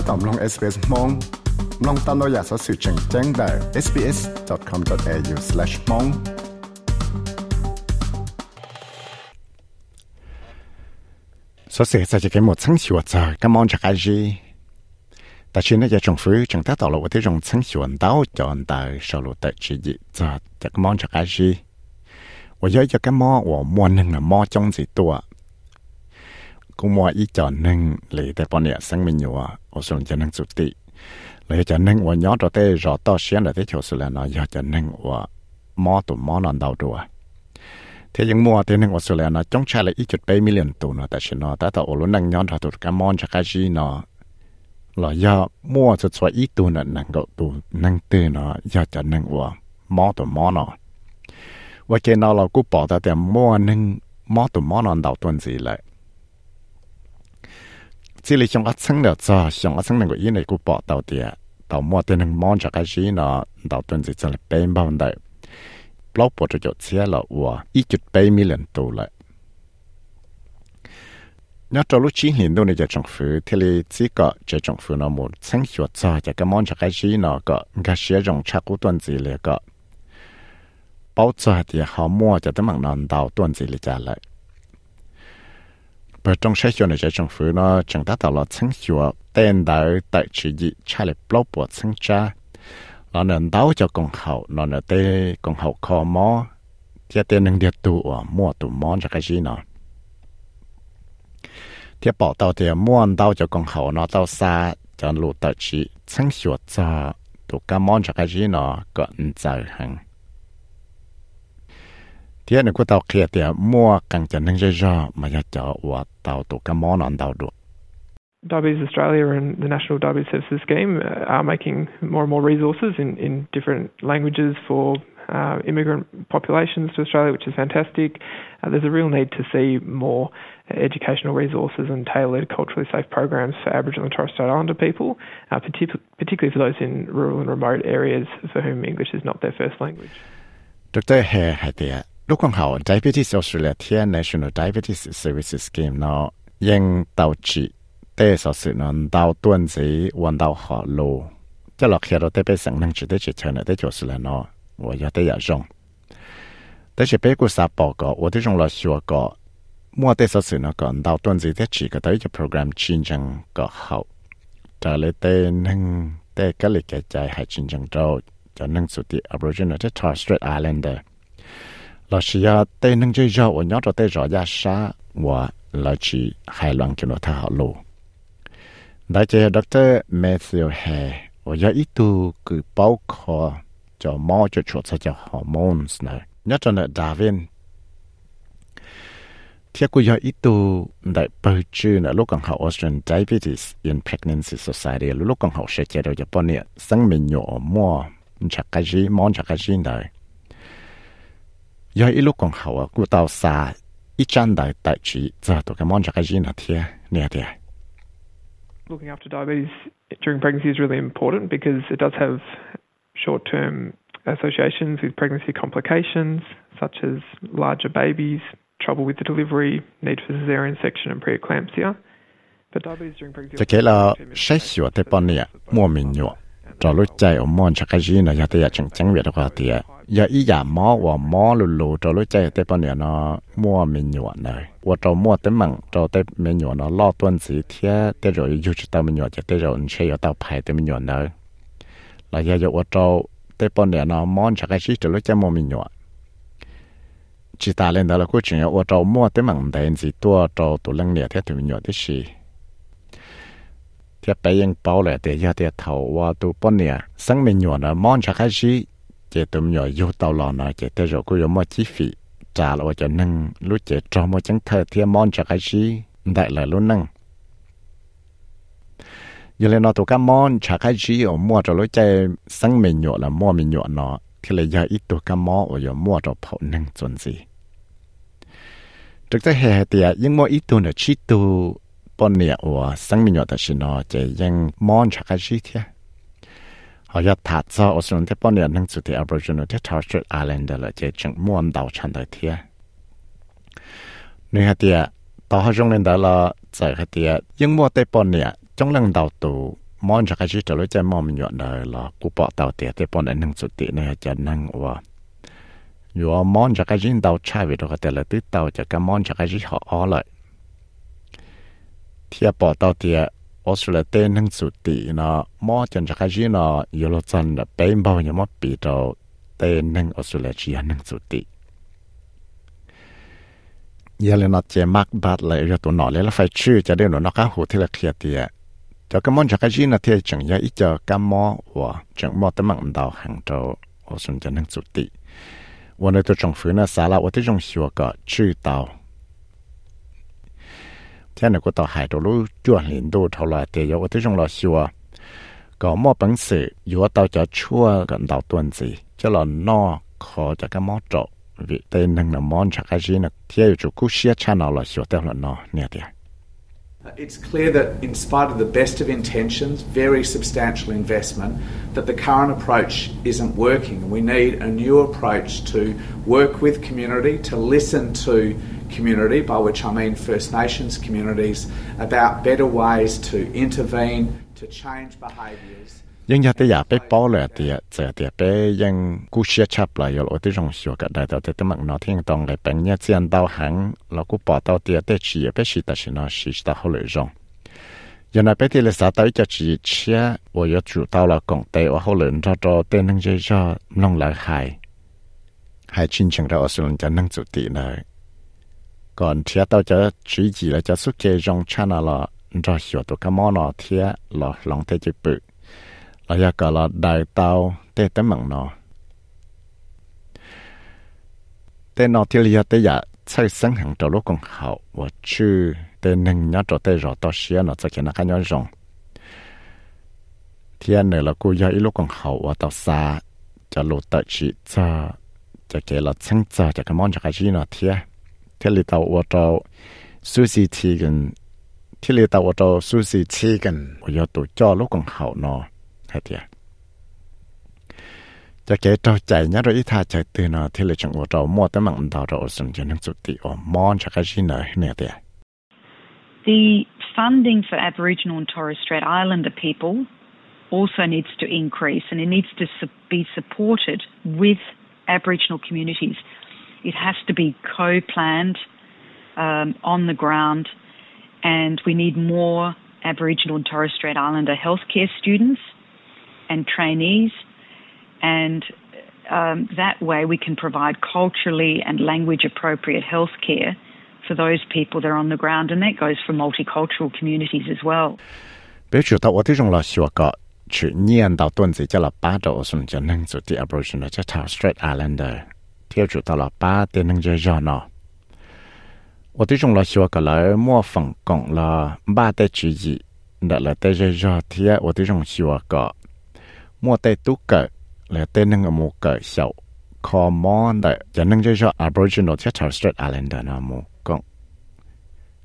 ถ้าตอมลง SBS มองลองตามเราอยากสอสื่อแจ้งแจ้งได้ sbs.com.au/mong สอสื่อจะจะหมดทั้งชัวจะก็มองจากอะไรแต่ชิ้นนี้จะจงฟื้นจงตั้งต่อเราว่าที่จงทั้งชัวดาวจอนแต่สรุปแต่ชีวิตจะจะก็มองจากอะไร我要一个么，我摸能了摸种子多。 กูมัวอีจอนหนึ่งเลยแต่ปอนเนี่ยสังมินอยู่อ่ะโอสุนจะนั่งสุติเลยจะนั่งวันย้อนตัวเตรอต่อเชียนแต่ที่โชสุแล้วเนาะอยากจะนั่งว่ามอตุมอนอนดาวดัวเที่ยังมัวเที่นั่งโอสุแล้วเนาะจงใช้เลยอีจุดไปมิลลิอนตัวเนาะแต่ฉันเนาะแต่ต่อโอลุนั่งย้อนตัวตัวกันมอนจากการจีเนาะเราอยากมัวจะสวยอีตัวนั่นนั่งก็ตัวนั่งตื่นเนาะอยากจะนั่งว่ามอตุมอเนาะว่าเกณฑ์เรากูบอกแต่มัวนั่งมอตุมอนอนดาวตัวสิเลย chỉ là trong ắt sáng cho, trong ắt sáng này của yên này của bỏ tàu tiệt tàu mua tiền hàng cái gì nó tàu tuần gì cho là bên bao đấy blog bỏ cho chỗ xe là của ít chút bảy million đô lại. Nhớ cho lúc chín hiện đâu này, giờ trong phủ thì chỉ có giờ trong phủ nó một sáng hiệu cho giờ cái món cho cái gì nó có cái xe rong chắc của tuần gì là có. Bảo cho thì họ mua cho tấm bằng nón tàu tuần gì là trả bởi trong sách cho này sẽ trong phủ nó chẳng ta tạo là chứng chùa tên đạo tại chỉ dị cha lại blog của chứng cha. Nó nên đáo cho con hậu, nó nên tê con hậu khó mò thì tên nâng điệt tụ ở mua tụ món cho cái gì nó thì bảo tao thì mua đáo cho con hậu, nó tao xa cho lụ tại chỉ chứng chùa cho tụ cá món cho cái gì nó có giờ giải hàng ที่นึกว่าเตาเคลียเตียมั่วกังจะนึงจะรอมาจะเจาะว่าเตาตุกมอนอนเตาดุ Diabetes Australia and the National Diabetes Services Scheme are making more and more resources in, in different languages for uh, immigrant populations to Australia, which is fantastic. Uh, there's a real need to see more educational resources and tailored culturally safe programs for Aboriginal and Torres Strait Islander people, uh, particularly for those in rural and remote areas for whom English is not their first language. Dr. Hare Hatia ลูกของเขา Diabetes Australia ที่ National Diabetes Services Scheme เนาะยังเตาจีเต้สอสื่อนันดาวต้วนสีวันดาวหอโลจะหลอกเขียเราได้ไปสังนังจิตได้จิตเชนะได้จดสุแล้วเนาะว่าอยากได้อยากจงแต่จะไปกูสาปอกก็ว่าที่จงเราชัวก็มั่วเต้สอสื่อนะก่อนดาวต้วนสีได้จีก็ได้จะโปรแกรมชินจังก็เขาจะเลยเต้นึ่งเต้ก็เลยแก่ใจหายชินจังเจ้าจะนึ่งสุดที่ Aboriginal ที่ Torres Strait Islander là chỉ à tê nâng chơi giàu và nhóm cho tê rõ ra xa và là chỉ hài lòng cho nó thả họ lù đại chế doctor Matthew Hay và giờ ít tu cứ bao khó cho mò cho chuột sẽ cho hormones này nhất cho nợ đà viên thiết của giờ ít tu đại bơi chư nợ lúc còn học Australian Diabetes in Pregnancy Society lúc còn học sẽ chế đầu Japan nè sáng mình nhỏ mò chặt cái gì món chặt cái gì này Looking after diabetes during pregnancy is really important because it does have short-term associations with pregnancy complications such as larger babies, trouble with the delivery, need for cesarean section and preeclampsia. But diabetes during pregnancy จะเกลาใช้สิวเตปอนเนี่ยมัวมินยัวจะรู้ใจอมมอนจากจีนนะยาเตียจังจังเวียดกว่าเตีย giờ ý giả mò và mò lù lù cho lối chơi tế bao nhiêu nó mua mình nhuận này. Và cho mua tế mặn cho tế mình nhuận nó lo tuân sĩ thế tế rồi dù cho tao mình nhuận cho tế rồi anh chơi ở tao phải tế mình nhuận này. Là giờ giờ và cho tế bao nhiêu nó mò chắc cái gì cho lối chơi mua mình nhuận chỉ ta lên đó là cuối chuyện và cho mua tế mặn đấy gì tua cho tụ lăng liệt thế tụi mình nhuận thế gì thế bây giờ bảo lại để giờ để thầu và tụ bao nhiêu sáng mình nhuận nó mò chắc cái gì chế tụm nhỏ yêu tàu lò nọ, chế tới rồi cũng yếu mò chi phí. Trả lại cho nâng lúc chế cho mò chẳng thơ thì mòn cho cái gì đại là luôn nâng. Giờ lên nó tụ cá mòn trả cái gì ở mua cho lúc chế sáng mình nhọ là mua mình nhọ nó thì là giờ ít tụ cá mò ở giờ mua cho phổ nâng chuẩn gì. Trực tế hè thì nhưng mua ít tụ là chỉ tụ. Bọn nè ở sáng mình nhọ là chỉ nó chế ยัง mòn trả cái gì thế họ ya thả cho ở xuống thế bao này năng sự thì Aboriginal thế thảo sự Islander là chỉ chẳng muốn đầu chân đời thiệt nếu hạt tiệt tao họ trong lên đó là giải hạt tiệt nhưng mua thế bao này trong lần đạo tù mong cho cái gì trở lại cho mong nhọn đời là cụ bỏ tàu tiệt thế bao này năng sự thì này cho năng và dù mong cho cái gì đầu trai về đồ cái tiệt là tứ tàu, cho cái mong cho cái gì họ ở lại. Thiệt bỏ tàu tiệt อให้จงเล่นได้ละใจฮะเตียยังมั่วได้ป้อนเนี่ยจงเล่นดาวตู món cho cái gì cho lối chơi món mình nhọn đời là cú bỏ tàu tiệt để bọn năng sụt tiệt này cho năng và dù món cho cái gì tàu chai về đó cái là tứ tàu cho cái món cho cái gì họ ở lại thì bỏ tàu tiệt Australia tên năng sụt tiệt nó món cho cái gì nó dù là chân là bên bao nhiêu món bị đầu tên năng Australia chỉ năng sụt tiệt giờ là nó chỉ mắc bát lại rồi tụi nó lấy là phải chữ cho đến nó cá hồ thì là kia tiệt cho cái món cho cái gì là thì chẳng ya ít cho cái món và chẳng món tấm bằng đầu hàng trâu ở sân chân năng sụt tị và nơi tôi trồng phứ là xả là ở tôi trồng xua cái chữ tàu thế này của tàu hải đồ lũ chuẩn liền đồ thầu lại thì ở tôi trồng là xua có món bằng sự yếu tàu cho chua gần đầu tuần gì cho là no khó cho cái món trộn vì tên năng là món chắc cái gì là thì chủ cú xia channel là xua theo là no nè tiệt It's clear that, in spite of the best of intentions, very substantial investment, that the current approach isn't working. We need a new approach to work with community, to listen to community, by which I mean First Nations communities, about better ways to intervene, to change behaviours. ยังอยากจะอยากไปป้อเลยเตียเจอเตียไปยังกูเชียชับเลยอยู่โอที่รงสัวก็ได้แต่แต่มักนอที่ยังต้องเลยเป็นเนี่ยเจียนดาวหังแล้วกูปอเตาเตียเตชีไปชิตาชินอชิตาเขาเลยจงยังไปที่เลสาตาจะชีเชียว่าจะจุดเตาเรากงเตว่าเขาเลยจอจอเต้นนั่งเจอจอน้องหลายหายหายชินเชิงเราอสุนจะนั่งจุดตีเลย còn thia tao cho chỉ chỉ là cho xuất chế trong China là cho hiểu tụ cái món nó thia là lòng thế chữ bự. Là ya cả là đại tao thế tấm mạng nó thế nó thì là thế ya chơi sáng hàng trâu lúc còn hậu và chữ thế nâng nhá trâu thế rõ to xia nó cho cái nó cái nhá rồng thiên nữa là cô ya ít lúc còn hậu và tao xa cho lụt tới chỉ cho cho cái là sáng cho cho cái món cho cái gì nó thiệt thì thì là tao và tao sushi thì gần thì là tao và tao sushi thì gần và ya tụ cho lúc còn hậu nó hết tiệt cho cái trâu chạy nhá rồi ít tha chạy từ nó thì là chẳng có trâu mua tới mặn đào rồi sừng cho nó chút tí ở món cho cái gì nữa nè tiệt The funding for Aboriginal and Torres Strait Islander people also needs to increase and it needs to be supported with Aboriginal communities. It has to be co-planned um, on the ground and we need more Aboriginal and Torres Strait Islander healthcare students and trainees, and um, that way we can provide culturally and language appropriate healthcare for those people that are on the ground, and that goes for multicultural communities as well. 别知道我这种了学个去念到段子叫了八周，是就能做第 Aboriginal 叫 Torres Strait Islander， theo chủ tàu là ba tiền năng dây dò nọ ở tuy chung là xưa cả là mua phần cộng là ba tê chỉ gì đã là tê dây dò thì ở tuy chung xưa cả mua tê tú cỡ là tê năng ở mua cỡ sầu khó mò để cho năng dây dò Aboriginal theo Torres Strait Islander nọ mua cộng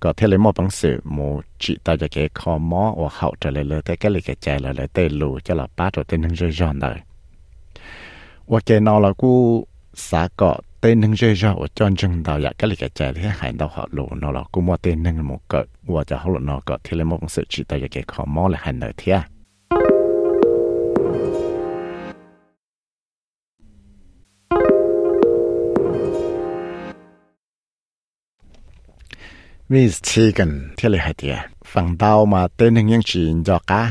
có thể lấy một bằng sự một chỉ ta cho cái khó mò và hậu trở lại lời tới cái lời cái chạy lại lời tê lù cho là ba rồi tê năng dây dò này và cái nào là cú xã cọ tên nâng dây cho cho chân đạo ya cái lịch cái chạy thì hải đạo họ lộ nó là cũng mua tên nâng một cỡ và cho họ nó cỡ thì lấy một sự chỉ tạo cái khó mò là hành đời thiệt vì chỉ cần thế là hay tiệt phần đau mà tên hình nhân chỉ cho cá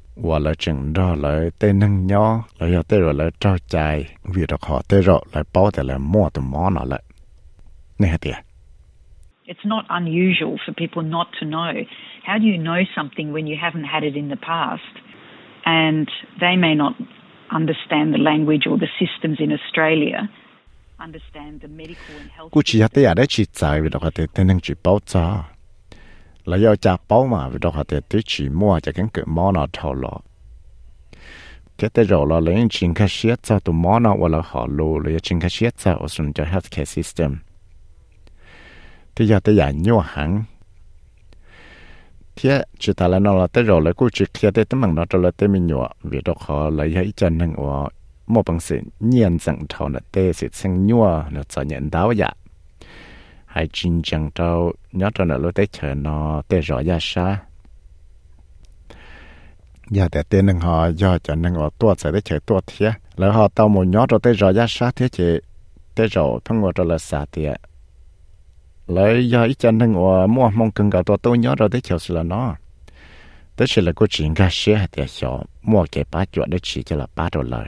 ว่าเราจึงรอเลยเต้นั่งย่อเราอยากเต้เราเลยเจ้าใจวิธีขอเต้เราเลยป้อแต่เลยมั่วตัวมอน่ะเลยนี่ฮะเดีย It's not unusual for people not to know. How do you know something when you haven't had it in the past? And they may not understand the language or the systems in Australia. Understand the medical and health. กูชี้ให้เต้อะไรชี้ใจวิธีขอเต้เต้นั่งจีบป้อจ้า là do cha bảo mà vì đâu họ thì tí chỉ mua cho cái cửa món nào thầu lọ. Cái tế rồi là lấy chính cái siết cho tụ món nào hoặc là họ lù lấy chính cái siết cho ở trong cho healthcare system. Thì giờ tới giải nhiều hẳn. Thế chỉ ta là nó là tới rồi là cô chỉ kia tới tấm bằng nó cho là tới mình nhỏ vì đâu họ lấy hai chân hàng của một bằng sự nhiên dẫn thầu là tế sự sinh nhỏ là cho nhận đáo dạ hay chính chẳng trâu nhớ cho nó lúc tới chờ nó tới rõ ra xa giờ dạ, để tên nâng họ giờ cho nâng họ tua sẽ tới chờ tua thế lỡ họ tao một nhớ cho tới rõ ra xa thế chị tới rõ thông qua cho là xa thế lỡ giờ ít chân nâng họ mua mong cần cả tôi tôi nhớ rồi tới chờ là nó. Tới chỉ là có chuyện ra xe thì hiểu mua cái ba chuyện để chỉ cho là ba đô lời.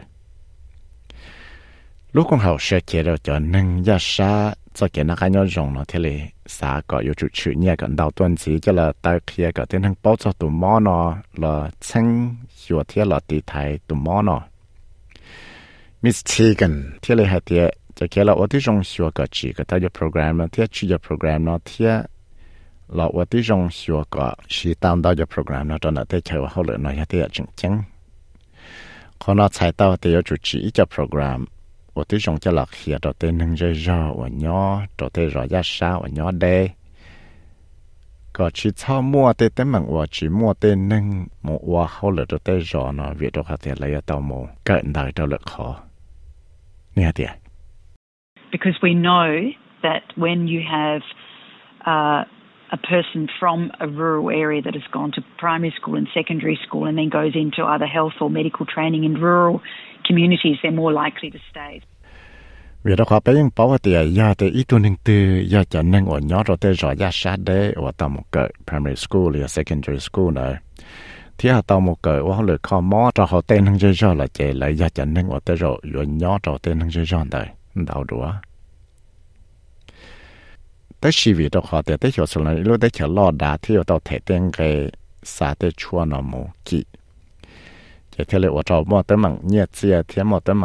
Lúc con hậu sẽ chế rồi cho nâng ra xa cho cái nó cái nhau nó thế này xã có yêu chủ nhẹ gần đầu tuần chỉ cho là tới kia cái tên thằng bao cho tụi mò nó là chân yêu thế là tỷ thái tụi mò nó Miss Tegan thế này hay thế cho cái là ở ที่รงชัวก็จีก็ถ้าจะ program นะที่ชื่อจะ program นะที่เราว่าที่รงชัวก็ชีตามได้จะ program นะตอนนั้นที่ใช้ว่าเขาเลยน้อยที่จะจริงจังคนเราใช้ตัวที่จะจุดจีจะ program 我对上只落去到对能热热我nhỏ到对热一沙我nhỏ đây có chỉ sau mua tê tế mạng và chỉ mua tê nâng một hoa hậu lửa cho tê rõ nó việc đó có thể lấy tàu mù cận đời cho lực khó nè tiệt because we know that when you have uh, a person from a rural area that has gone to primary school and secondary school and then goes into either health or medical training in rural communities, they're more likely to stay. vì nên ở rồi primary school หรือ secondary school này thì cho cho vì đó họ tới chỗ này lúc để chỗ lo đá thì ở tàu thể tên cái xã tới chua nó một kỹ chỉ theo ở trong mò tới mảng nhiệt chia thì mò tới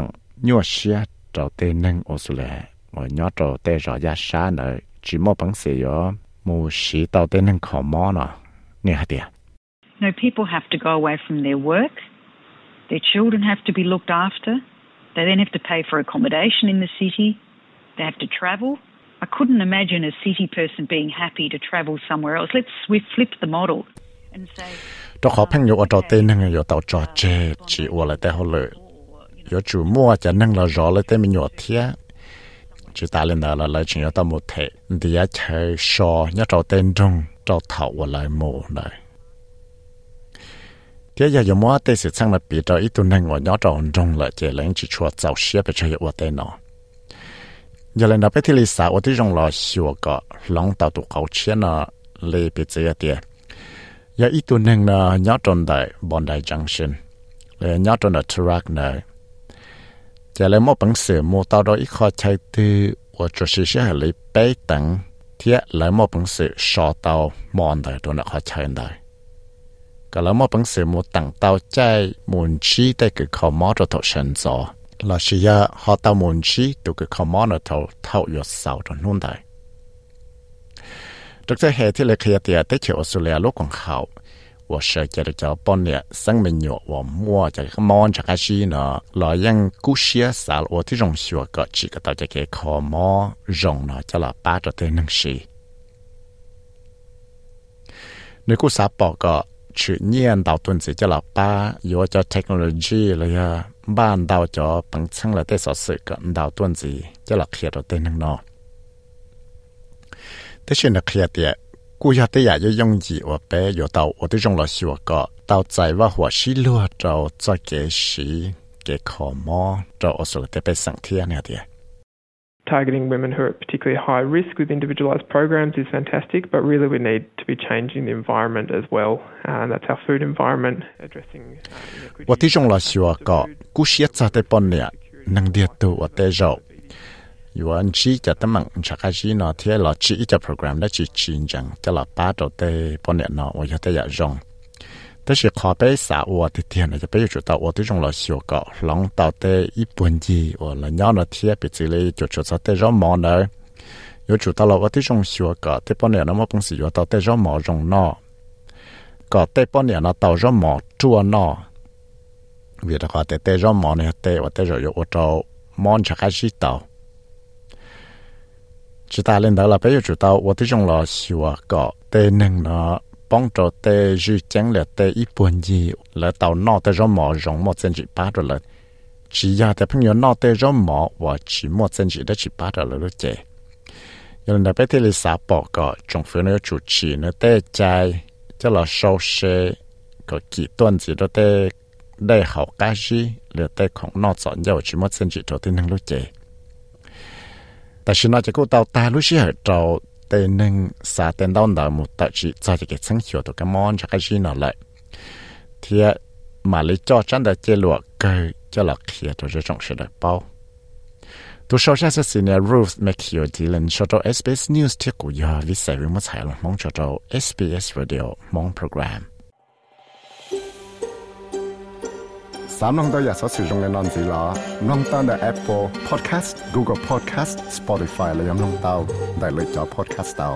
nhua xia trò tê nâng ô số lệ mà nhớ trò tê rõ ra xa nợ chỉ mò bằng xì yo mù xí tàu tê nâng khó mò nè hả tìa No, people have to go away from their work. Their children have to be looked after. They then have to pay for accommodation in the city. They have to travel. I couldn't imagine a city person being happy to travel somewhere else. Let's we flip the model and say. Đó khó phăng ở trò tên nâng ở tàu trò chê chỉ ở lại tê hồ lợi. Yo chủ mua cho nâng là rõ lại tê mình nhỏ thía. Chỉ ta lên đó là lại chỉ ở tàu một thể. Thì á chơi sò, nhớ trò tên trong trò thảo ở lại mù này. Thế giờ dùng mua tê sự sang là bị trò ít tu nâng ở nhỏ trò trong lại chỉ lấy chỉ chua giàu xếp về chơi ở tên nó giờ lên đó bé thì lisa ở ที่ trong lò xua có lòng tàu tụ cầu chiến nó lê bị chơi tiệt giờ ít tuần hàng nó nhớ trong đại Bondi Junction. Lê nhớ trong đại truck này giờ lên một bằng sự mua tàu đó ít khó chạy từ ở chỗ xí xí lấy bé tặng thiết lấy một bằng sự sò tàu mòn đại đó nó khó chạy đại cả lấy một bằng sự mua tặng tàu chạy muốn chi tại cái khó mỏ cho thọ sân gió là chỉ ya họ ta muốn chỉ tụ cái commodity thâu yếu sáu trong nông đại. Được thế hệ thì lấy khi tiệt tới chiều Australia lúc còn học, và sự chỉ được cho bọn nè sang mình nhọ và mua cho cái món cho cái gì nữa, là những cú xia sáu và thì rong xua cả chỉ có tạo cho cái khó mò rong nó cho là ba cho tới năng sĩ. Nếu cú sáu bỏ cả chữ nhiên đào tuần sẽ cho là ba yếu cho technology là ya ban cho bằng chăng là tế sở sự cận đào tuần gì cho là khía đầu tên năng thế chuyện là khía tiệt cú ya tế ya yếu dùng gì ở bé yếu đào ở tế trong là sửa cọ đào chạy và hòa sĩ lúa trâu cho kế sĩ kế khó mò trâu ở sở tế bé sáng thiên này tiệt targeting women who are at particularly high risk with individualised programs is fantastic, but really we need to be changing the environment as well, uh, and that's our food environment, addressing uh, chi program. Te jong 但是靠背啥我的天呢，就被知道我这种老小个，浪到的一本地，我了鸟那天别这里就知道的让毛呢，有知道了我这种小个，这半年那么本事有到的让毛用孬，个这半年那到让毛做孬， vì đó có tê tê rõ món này tê và tê rồi yo cho món chắc cái gì tao chỉ ta lên đó là bây giờ chủ tao và tôi trong là xíu có tê nâng nó 帮助的是将来的一半业，来到脑袋上毛绒毛增值八着了。chỉ ya thì phong yon nọt rồi mỏ và chỉ một chân chỉ đã chỉ bắt được lúc chế yon đã biết thì xã bỏ có trong phía nơi chủ trì nơi tê chạy cho là sâu xe có kỹ tuần gì đó tê đại học cá gì là tê không nọt dọn dầu chỉ một chân chỉ cho tin năng lúc chế tại sao nó chỉ có tàu ta lúc xí ở tàu ซนจิโตที่นั่งรู้เจแต่ชินอจะกูเตาตารู้เชื่อเราแต่หนึ่งสาเต็นดาวดาวมุตจิจะจะเก็บสังเขียวตัวกมอนจากชีนอเลยเทียมาเลยจอจันได้เจลวกเกยจะหลอกเขียตัวจะจงเสด็จเป้าตัวชาวชาติสิเนี่ยรูธแมคคิวดีเลนชด SBS News ที่กูยาวิสัยวิมุตไทยลงมองชด SBS Radio มองโปรแกรม สามน้องตัวอยากสอสื่อตรงในนอนสีล้อน้องตั้งแต่ Apple Podcast Google Podcast Spotify และยังน้องเต้าได้เลยจอ Podcast เต้า